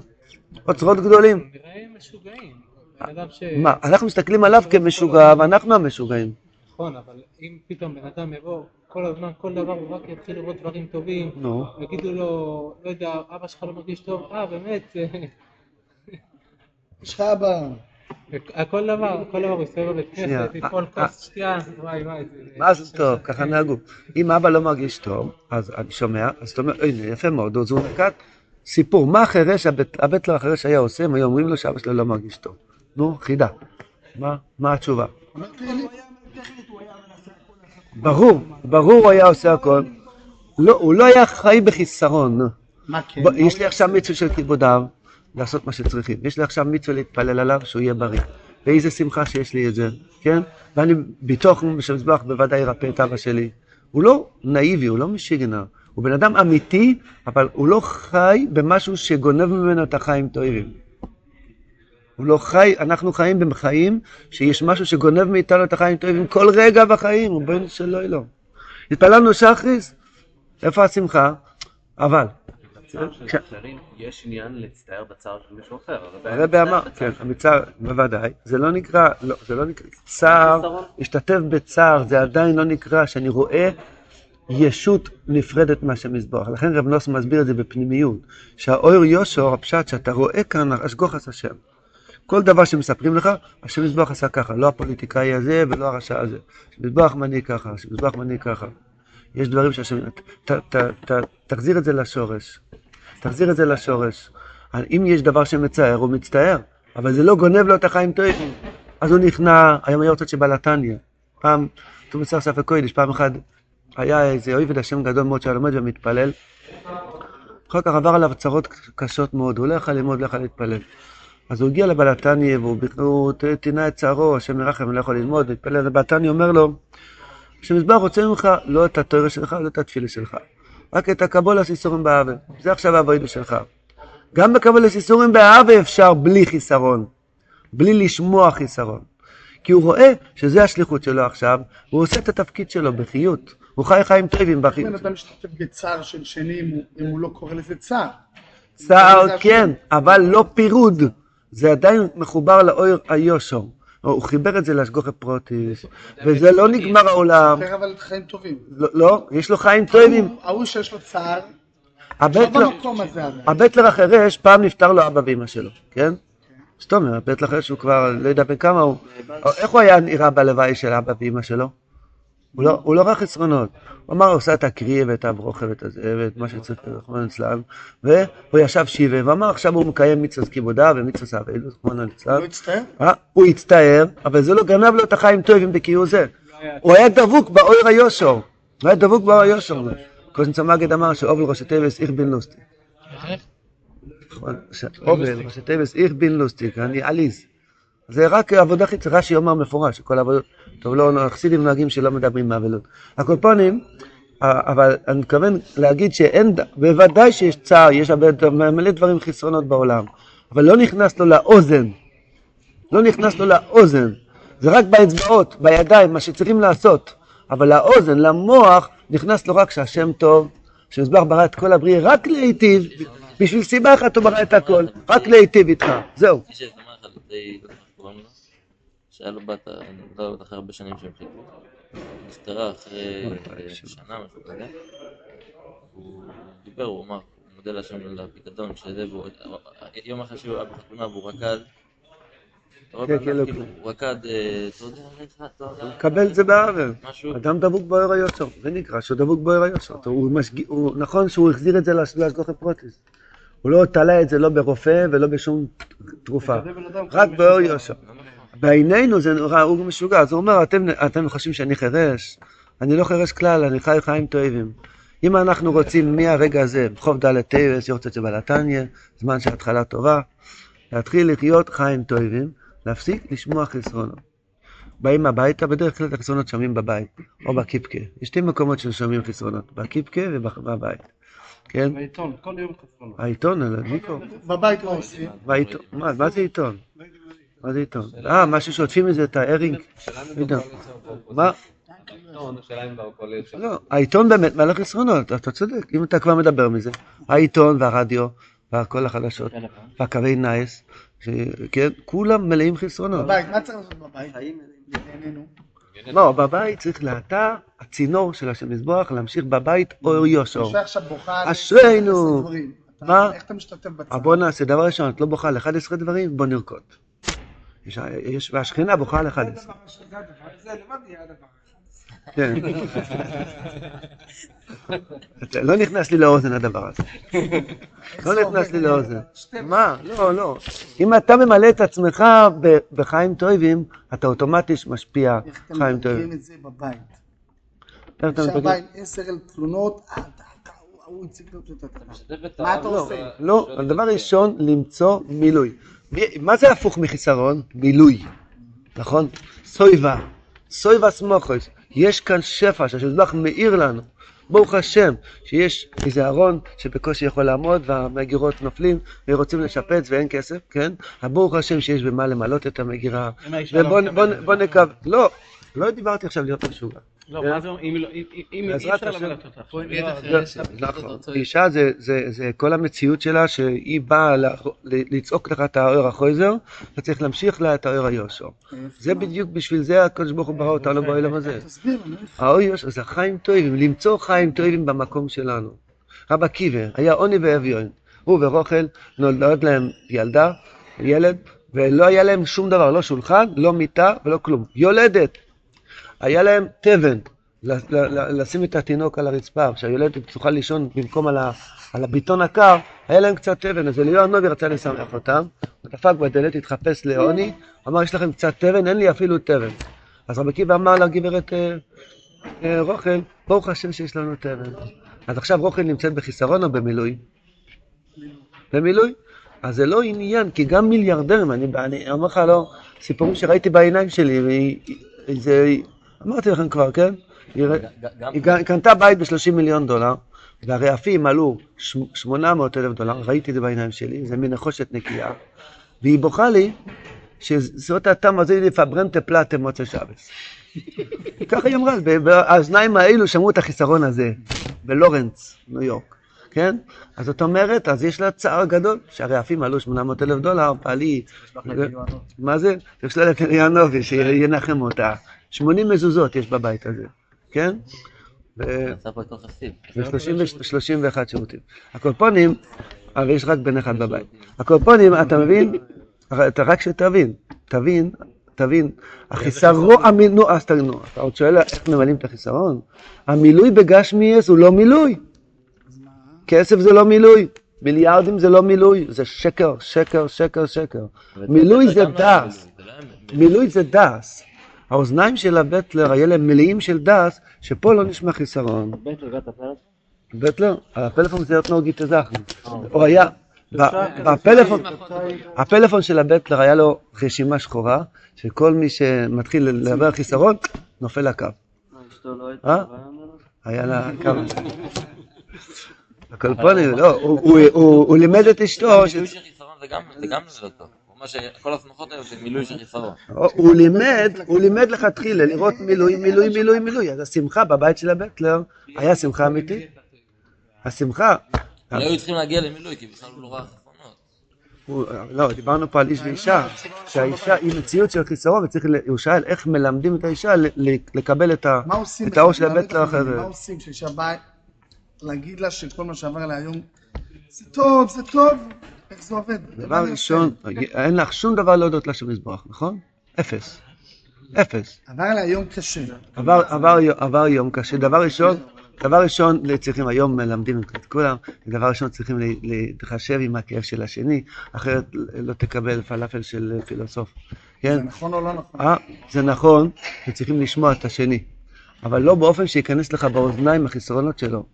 Speaker 1: אוצרות גדולים.
Speaker 4: נראה משוגעים. בן אדם ש...
Speaker 1: מה, אנחנו מסתכלים עליו כמשוגע, ואנחנו המשוגעים.
Speaker 4: נכון, אבל אם פתאום בן אדם יבוא כל הזמן, כל דבר, הוא רק יתחיל לראות דברים טובים,
Speaker 1: נו.
Speaker 4: יגידו לו, לא יודע, אבא שלך לא מרגיש טוב, אה, באמת, [LAUGHS]
Speaker 2: יש לך אבא.
Speaker 4: כל דבר, כל דבר, הוא יסתובב בבית
Speaker 1: שנייה.
Speaker 4: כנסת, יפול כוס שתייה, וואי וואי.
Speaker 1: מה זה טוב? ככה נהגו. אם אבא לא מרגיש טוב, אז אני שומע, אז אתה אומר, הנה, יפה מאוד, אז הוא נקט סיפור. מה החירש, הבית לו החירש היה עושה, הם היו אומרים לו שאבא שלו לא מרגיש טוב. נו, חידה. מה מה התשובה? ברור, ברור הוא היה עושה הכל. לא, הוא לא היה חי בחיסרון.
Speaker 2: מה כן?
Speaker 1: יש לי עכשיו מצווה של כיבוד אב, לעשות מה שצריכים. יש לי עכשיו מצווה להתפלל עליו שהוא יהיה בריא. ואיזה שמחה שיש לי את זה, כן? ואני בתוך שמזבח בוודאי ירפא את אבא שלי. הוא לא נאיבי, הוא לא משיגנר. הוא בן אדם אמיתי, אבל הוא לא חי במשהו שגונב ממנו את החיים טובים. הוא לא חי, אנחנו חיים בחיים שיש משהו שגונב מאיתנו את החיים טובים כל רגע בחיים, ריבונו של לא. התפללנו שחריס, איפה השמחה? אבל,
Speaker 5: בצער של
Speaker 1: כש-
Speaker 5: אחרים יש עניין להצטער בצער של מישהו אחר.
Speaker 1: הרבי אמר, כן, המצער, בוודאי, זה לא נקרא, לא, זה לא נקרא, צער. להשתתף בצער, זה עדיין לא נקרא שאני רואה ישות נפרדת מהשם מזבח. לכן רב נוס מסביר את זה בפנימיות, שהאור יושור, הפשט שאתה רואה כאן, אשגוחס השם. כל דבר שמספרים לך, השם מזבח עשה ככה, לא הפוליטיקאי הזה ולא הרשע הזה. השם מזבח מנהיג ככה, השם מזבח מנהיג ככה. יש דברים שהשם... תחזיר את זה לשורש. תחזיר את זה לשורש. אם יש דבר שמצער, הוא מצטער, אבל זה לא גונב לו את החיים טובים. אז הוא נכנע, היום היה רוצה שבלתניה. פעם, הוא מצטער ספק קודש, פעם אחת היה איזה אויבד השם גדול מאוד שהיה לומד ומתפלל. אחר כך עבר עליו צרות קשות מאוד, הוא לא יכל ללמוד, לא יכל להתפלל. אז הוא הגיע לבלתניה והוא הוא טינה את צערו, השם ירחם, לא יכול ללמוד, והתפלל לבלתניה, אומר לו, שמזבח רוצה ממך לא את התואר שלך, לא את התפילה שלך, רק את הקבולת איסורים באהבה. זה עכשיו העבודה שלך. גם בקבולת איסורים באהבה אפשר בלי חיסרון, בלי לשמוע חיסרון. כי הוא רואה שזה השליחות שלו עכשיו, והוא עושה את התפקיד שלו בחיות. הוא חי חיים טובים בחיות.
Speaker 2: אדם משתתף בצער של שני אם הוא- הוא לא קורא לזה צער.
Speaker 1: צער כן, אבל לא פירוד. זה עדיין מחובר לאור היושר. הוא חיבר את זה להשגוחי פרוטיס, וזה לא נגמר העולם.
Speaker 2: יותר אבל חיים טובים.
Speaker 1: לא, לא, יש לו חיים טובים.
Speaker 2: ההוא- שיש לו צער,
Speaker 1: הבטלר,
Speaker 2: לא.
Speaker 1: הבטלר החירש, פעם נפטר לו אבא ואמא שלו, כן? זאת אומרת, הבטלר החירש הוא כבר, לא יודע בן כמה הוא, איך הוא היה נראה בלוואי של אבא ואמא שלו? הוא לא, הוא לא ראה חסרונות. הוא אמר, הוא עושה את הקריא ואת הברוכה ואת הזה, ואת מה שצריך, רחמנא ליצלן, והוא ישב שיבה, ואמר, עכשיו הוא מקיים מצוות כיבודה ומצוות אבילו, רחמנא ליצלן.
Speaker 2: לא הצטער?
Speaker 1: אה, הוא הצטער, אבל זה לא גנב לו את החיים טובים בכיור זה. הוא היה דבוק באור היושר. הוא היה דבוק באור היושר. קוזנצה מגד אמר שאובל ראשי טבעס איך בן לוסטי. אובל, ראשי תיבס, איך בין לוסטיק, אני עליז. זה רק עבודה חיצונית, רש"י אומר מפורש, כל עבודות, טוב, לא, החסידים נוהגים שלא מדברים מאבלות. הקולפונים, אבל אני מתכוון להגיד שאין, בוודאי שיש צער, יש הרבה, מלא דברים חסרונות בעולם, אבל לא נכנס לו לאוזן, לא נכנס לו לאוזן, זה רק באצבעות, בידיים, מה שצריכים לעשות, אבל לאוזן, למוח, נכנס לו רק שהשם טוב, שמזבח ברא את כל הבריאה רק להיטיב, בשביל סיבה אחת הוא ברא את הכל, רק להיטיב איתך, זהו.
Speaker 3: שהיה לו בת, אני לא יודע אחרי הרבה שנים שהם חיכו, נפטרה אחרי אה, שנה, משהו כזה, הוא דיבר, הוא אמר, הוא מודה להשם על הפיקדון, שזה, יום אחרי שהוא היה בחתונה והוא רקד,
Speaker 1: כן, כן, לא,
Speaker 3: כאילו, הוא רקד, אה, אתה יודע, לך, אתה יודע,
Speaker 1: קבל את זה בעוול. אדם דבוק בוער היושר, זה נקרא שהוא דבוק בוער היושר. הוא. הוא... נכון שהוא החזיר את זה להש- להשגוחי פרוטיס. הוא לא תלה את זה לא ברופא ולא בשום תרופה, רק באור יושר. בעינינו זה נורא, הוא משוגע, אז הוא אומר, אתם, אתם חושבים שאני חירש? אני לא חירש כלל, אני חי חיים טובים. אם אנחנו רוצים מהרגע הזה, בחוב ד' תרס, יורצת שבלתניא, זמן של התחלה טובה, להתחיל לחיות חיים טובים, להפסיק לשמוע חסרונות. באים הביתה, בדרך כלל את החסרונות שומעים בבית, או בקיפקה. יש שתי מקומות ששומעים חסרונות, בקיפקה ובבית. כן?
Speaker 2: בעיתון, כל יום חסרונות.
Speaker 1: העיתון, אלא מיקרו.
Speaker 2: בבית מה עושים?
Speaker 1: מה, מה זה עיתון? מה זה עיתון? אה, מה ששוטפים מזה את הארינג? לא. מה? לא, העיתון באמת מלא חסרונות, אתה צודק, אם אתה כבר מדבר מזה. העיתון והרדיו והכל החדשות והקווי נייס, כן, כולם מלאים חסרונות.
Speaker 2: בבית, מה צריך לעשות בבית?
Speaker 1: לא, בבית צריך לאתה, הצינור של השם מזבוח, להמשיך בבית אור
Speaker 2: בוכה על
Speaker 1: אשרינו.
Speaker 2: 11 דברים. אתה-
Speaker 1: מה?
Speaker 2: איך אתה משתתף
Speaker 1: אה,
Speaker 2: בצער?
Speaker 1: בוא נעשה, דבר ראשון, את לא בוכה על 11 דברים, בוא נרקוד. יש- יש- והשכינה בוכה על 11.
Speaker 2: זה לבד יהיה הדבר.
Speaker 1: כן. לא נכנס לי לאוזן הדבר הזה. לא נכנס לי לאוזן. מה? לא, לא. אם אתה ממלא את עצמך ב- בחיים טובים, אתה אוטומטית משפיע
Speaker 2: איך אתם
Speaker 1: חיים
Speaker 2: מתרגם
Speaker 1: טובים.
Speaker 2: את זה בבית?
Speaker 1: איך
Speaker 2: עם עשר אלף תלונות, הוא- הציג את התקנה. מה אתה עושה?
Speaker 1: לא, הדבר ראשון, למצוא מילוי. מי- מה זה הפוך מחיסרון? מילוי. נכון? סויבה. סויבה סמוכוס. יש כאן שפע שהשזבח מאיר לנו. ברוך השם, שיש איזה ארון שבקושי יכול לעמוד והמגירות נופלים ורוצים לשפץ ואין כסף, כן? אבל ברוך השם שיש במה למלות את המגירה.
Speaker 4: לא
Speaker 1: ובוא. נקו... לא, לא דיברתי עכשיו להיות משוגע.
Speaker 4: לא, מה זה, אם לא- אם- אם- אם אי אפשר. למלט אותה עכשיו.
Speaker 1: לא, נכון. אישה זה, זה, זה כל המציאות שלה שהיא באה ל- ל- לצעוק לך את האור החוזר, אתה צריך להמשיך לה את האור היושר. זה בדיוק בשביל זה הקדוש ברוך הוא ברא אותנו בעולם הזה. האור יושר זה חיים טובים, למצוא חיים טובים במקום שלנו. רבא קיבה היה עוני ואביון. הוא ורוכל נולד להם ילדה, ילד, ולא היה להם שום דבר, לא שולחן, לא מיטה ולא כלום. יולדת. היה להם תבן, לשים את התינוק על הרצפה, שהיולדת תוכל לישון במקום על, ה, על הביטון הקר, היה להם קצת תבן, אז אליהו הנובי רצה לשמח אותם, הוא דפק בדלת, התחפש לעוני, אמר יש לכם קצת תבן, אין לי אפילו תבן. אז רבי עקיבא אמר לגברת אה, אה, רוכל, ברוך השם שיש לנו תבן. אז עכשיו רוכל נמצאת בחיסרון או במילוי? במילוי. אז זה לא עניין, כי גם מיליארדרים, אני, אני אומר לך, לא, סיפורים שראיתי בעיניים שלי, זה, אמרתי לכם כבר, כן? היא, קנתה בית ב-30 מיליון דולר, והרעפים עלו ש- 800 אלף דולר, ראיתי את זה בעיניים שלי, זה מנחושת נקייה, והיא בוכה לי שזאת התם הזה לפברנטה פלטה מוצא שבס. [LAUGHS] ככה היא אמרה, באוזניים האלו שמעו את החיסרון הזה, בלורנס, ניו יורק, כן? אז זאת אומרת, אז יש לה צער גדול, שהרעפים עלו 800 אלף דולר, בעלי, מה זה? את אליאנובי, שינחם אותה. 80 מזוזות יש בבית הזה, כן? ו-
Speaker 3: עשה פה את כל חסיד.
Speaker 1: ו-31 שירותים. הקופונים, אבל יש רק בן אחד בבית. הקופונים, אתה מבין? אתה רק שתבין, תבין, תבין, החיסרון, נו, אז תגיד, נו, אתה עוד שואל איך ממלאים את החיסרון? המילוי בגשמיאס הוא לא מילוי. כסף זה לא מילוי, מיליארדים זה לא מילוי, זה שקר, שקר, שקר, שקר. מילוי זה
Speaker 3: גם לא
Speaker 1: דס.
Speaker 3: מילוי, זה לא היה מילוי.
Speaker 1: מילוי זה דס. האוזניים של הבטלר היה להם מלאים של דס, שפה לא נשמע חיסרון. בטלר, הפלאפון זה אתנוגי תזכנו. הוא היה, ב- בפלאפון, הפלאפון של הבטלר היה לו רשימה שחורה, שכל מי שמתחיל לדבר על חיסרון, נופל לקו.
Speaker 3: אשתו לא
Speaker 1: אה? היה לה כמה... הקולפונים, לא, הוא- הוא- הוא הוא לימד את אשתו,
Speaker 3: זה גם לא טוב. אומר שכל השמחות האלה זה מילוי של חיסרון.
Speaker 1: הוא לימד, הוא לימד לכתחילה לראות מילוי, מילוי, מילוי, מילוי. אז השמחה בבית של הבטלר היה שמחה אמיתית. השמחה,
Speaker 3: לא היו צריכים להגיע למילוי כי בכלל הוא לא ראה
Speaker 1: לא, דיברנו פה על איש ואישה, שהאישה היא מציאות של חיסרון, וצריך, הוא שאל איך מלמדים את האישה לקבל את
Speaker 2: מה
Speaker 1: האור של? הבטלר אחרי
Speaker 2: מה
Speaker 1: זה.
Speaker 2: עושים כשאישה באה להגיד לה שכל מה שעבר עליה היום זה טוב, זה טוב, איך זה עובד?
Speaker 1: דבר
Speaker 2: אני
Speaker 1: ראשון, אין לך שום דבר להודות להשם יזברך, נכון? אפס. אפס.
Speaker 2: עבר עליה יום קשה.
Speaker 1: עבר, עבר, עבר יום קשה. דבר ראשון, דבר ראשון, צריכים, היום מלמדים את כולם, דבר ראשון צריכים לה- להתחשב עם הכאב של השני, אחרת לא תקבל פלאפל של פילוסוף.
Speaker 2: זה
Speaker 1: כן?
Speaker 2: נכון או לא נכון?
Speaker 1: אה, זה נכון, וצריכים לשמוע את השני. אבל לא באופן שייכנס לך באוזניים החסרונות שלו.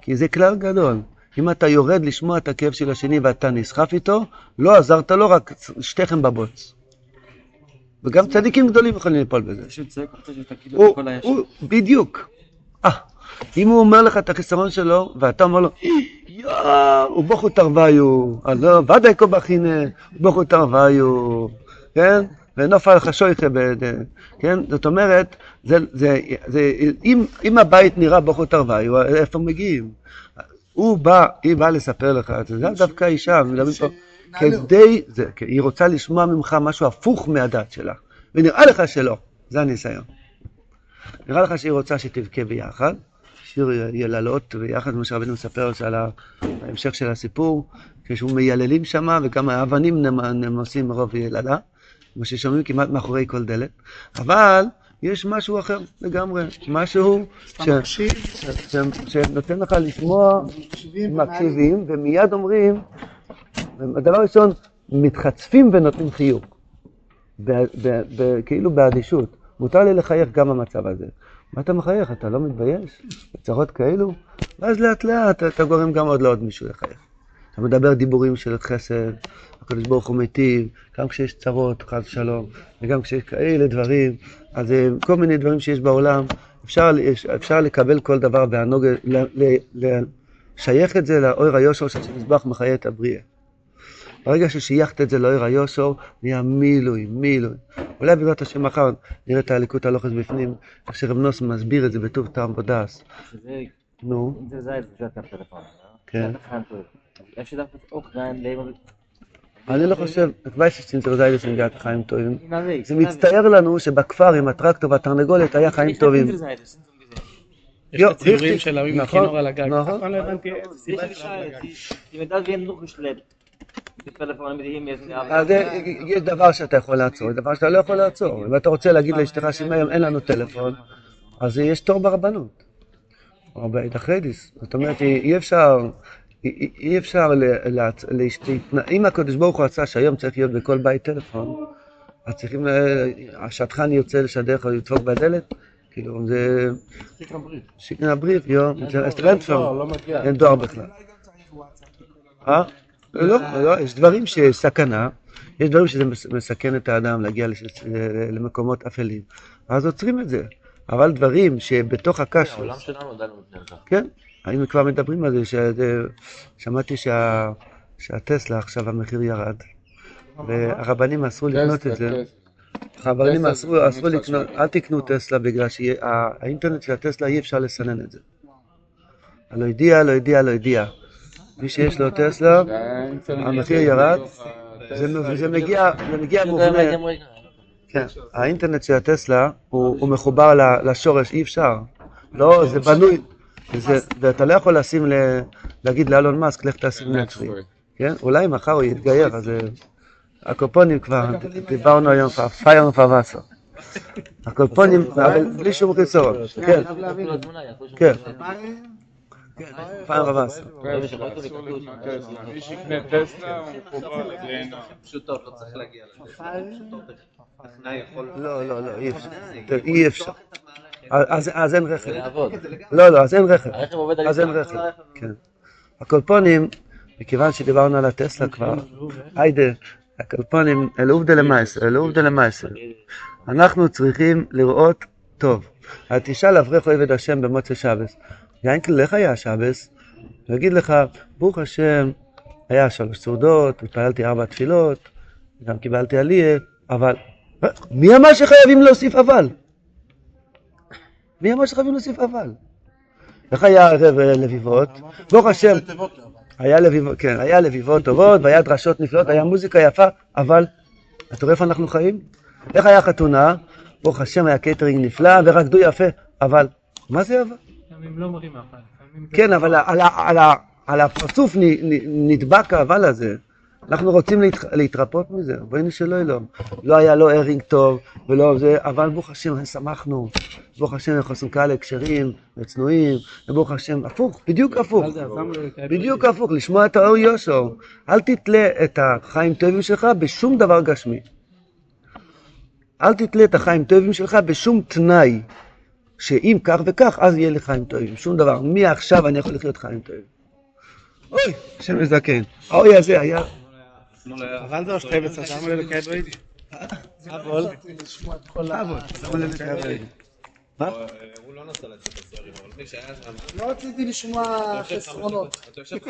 Speaker 1: כי זה כלל גדול. אם אתה יורד לשמוע את הכאב של השני ואתה נסחף איתו, לא עזרת לו, רק שתיכם בבוץ. וגם צדיקים גדולים יכולים ליפול בזה. הוא, בדיוק. אה, אם הוא אומר לך את החיסרון שלו, ואתה אומר לו, יואו, בוכו תרוויו, אז לא, ודאי כה בכינה, בוכו תרוויו, כן? ונופל לך שויכה, בד- כן? זאת אומרת, אם הבית נראה בוכו תרוויו, איפה מגיעים? הוא בא, היא באה לספר לך זה, זה דווקא אישה, מדברים פה. כדי, זה, היא רוצה לשמוע ממך משהו הפוך מהדת שלה, ונראה לך שלא, זה הניסיון. נראה לך שהיא רוצה שתבכה ביחד, שיר יללות ביחד, כמו שרבנו מספר על ההמשך של הסיפור, כשהוא מייללים שם, וגם האבנים נמ- נמוסים מרוב ילדה, כמו ששומעים כמעט מאחורי כל דלת, אבל יש משהו אחר לגמרי, משהו ש-
Speaker 2: אתה מקשיב,
Speaker 1: ש- ש- שנותן לך לשמוע,
Speaker 2: מקשיבים,
Speaker 1: ומיד אומרים, הדבר ראשון, מתחצפים ונותנים חיוך, ב- ב- ב- כאילו באדישות. מותר לי לחייך גם במצב הזה. מה אתה מחייך? אתה לא מתבייש? בצרות כאלו? ואז לאט לאט אתה גורם גם עוד לעוד מישהו לחייך. אתה מדבר דיבורים של חסד, הקדוש ברוך הוא מיטיב, גם כשיש צרות, חס ושלום, וגם כשיש כאלה דברים, אז אה, כל מיני דברים שיש בעולם, אפשר, אפשר לקבל כל דבר בענוג, לשייך את זה לאור היושר של שמזבח מחיה את הבריאה. ברגע ששייכת את זה לאור היושר, נהיה מילוי, מילוי. אולי בעזרת השם מחר נראה את הליקוט הלוחס בפנים, איך שרב נוס מסביר את זה בטוב טעם ודס. נו,
Speaker 6: זה זית, זה אתה טלפון.
Speaker 1: כן.
Speaker 6: איך שדווקא אוק ריין לייבר.
Speaker 1: אני לא חושב, את וייסשטין זה רזאי לסנגת חיים טובים. זה מצטייר לנו שבכפר עם הטרקטור והתרנגולת היה חיים טובים.
Speaker 4: יש את הציורים. של ההוא עם
Speaker 1: נכון,
Speaker 4: הכינור על הגג.
Speaker 1: נכון.
Speaker 4: פעם לא סיבה יש
Speaker 1: אז דבר שאתה יכול לעצור, יש דבר שאתה לא יכול לעצור. אם אתה רוצה להגיד לאשתך שאם היום אין לנו טלפון, אז יש תור ברבנות. או בעד החדיס. זאת אומרת, אי אפשר, אי- אפשר, ל- להצ- להש- להתנ- אם הקדוש ברוך הוא רצה שהיום צריך להיות בכל בית טלפון, אז צריכים, אה, השטחן יוצא לשדר או לדפוק בדלת, כאילו זה... שיקנה הבריף, יו, זה רנטפר, אין דואר בכלל. אה? לא, לא, יש דברים שסכנה, יש דברים שזה מס- מסכן את האדם להגיע למקומות אפלים, אז עוצרים את זה. אבל דברים שבתוך הקש,
Speaker 3: העולם שלנו עדיין לא.
Speaker 1: כן, היינו כבר מדברים על זה, שמעתי שה- שהטסלה עכשיו המחיר ירד, והרבנים אסרו לקנות את זה. הרבנים אסרו אסרו לקנות, אל תקנו טסלה בגלל שהאינטרנט של הטסלה אי אפשר לסנן את זה. לא הודיע, לא הודיע, לא הודיע. מי שיש לו טסלה, המחיר ירד, זה זה מגיע זה מגיע מובנה. כן, האינטרנט של הטסלה הוא, מחובר לשורש, אי אפשר. לא, זה בנוי. ואתה לא יכול לשים, ל, להגיד לאלון מאסק, לך תשים נטפרי. כן? אולי מחר הוא יתגייר, אז אה, הקופונים כבר, דיברנו היום, כבר פייר ופרסו. הקופונים, אבל בלי שום חיסרון. כן, כן, פייר ופרסו.
Speaker 7: מי שיקנה טסלה הוא מחובר לגיהנום.
Speaker 5: פשוטות, לא צריך להגיע לזה. יכול...
Speaker 1: לא, לא, לא, אי אפשר. אי אפשר. אז אין רכב. לא, לא, אז אין רכב. אז אין. רכב, כן. הקולפונים, מכיוון שדיברנו על הטסלה כבר, היידה, הקלפונים, אל עובדה למעשה, אל עובדה למעשה. אנחנו צריכים לראות טוב. אל תשאל אברך אוהב השם במוצא שבס. יינקל, איך היה שבס? הוא יגיד לך, ברוך השם, היה שלוש סעודות, התפללתי ארבע תפילות, גם קיבלתי עלייה, אבל... מי אמר שחייבים להוסיף אבל? מי אמר שחייבים להוסיף אבל? איך היה לביבות? ברוך השם, היה לביבות, כן, היה לביבות טובות, והיה דרשות נפלאות, היה מוזיקה יפה, אבל, אתה רואה איפה אנחנו חיים? איך היה חתונה? ברוך השם, היה קייטרינג נפלא, ורקדו יפה, אבל, מה זה אבל?
Speaker 4: לא מרים אבל.
Speaker 1: כן, אבל על הפרצוף נדבק האבל הזה. אנחנו רוצים להת- להתרפות מזה, ריבונו של עולם. לא היה לא ארינג טוב ולא זה, אבל ברוך השם, שמחנו. ברוך השם, אנחנו עושים כאלה הקשרים וצנועים, וברוך השם, הפוך, בדיוק הפוך. בדיוק הפוך, לשמוע את האור יושר. אל תתלה את החיים טובים שלך בשום דבר גשמי. אל תתלה את החיים טובים שלך בשום תנאי, שאם כך וכך, אז יהיה לי חיים טובים. שום דבר. מעכשיו אני יכול לחיות חיים טובים. אוי, השם יזדקן. האוי הזה היה...
Speaker 2: אבל זה שתי בצד, למה לא לקיים ביידי?
Speaker 4: אבל.
Speaker 1: למה לא לקבל? מה?
Speaker 8: הוא לא נסע לצאת הסוהרים, אבל מי שהיה שם...
Speaker 2: לא רציתי לשמוע חסרונות.
Speaker 8: אתה יושב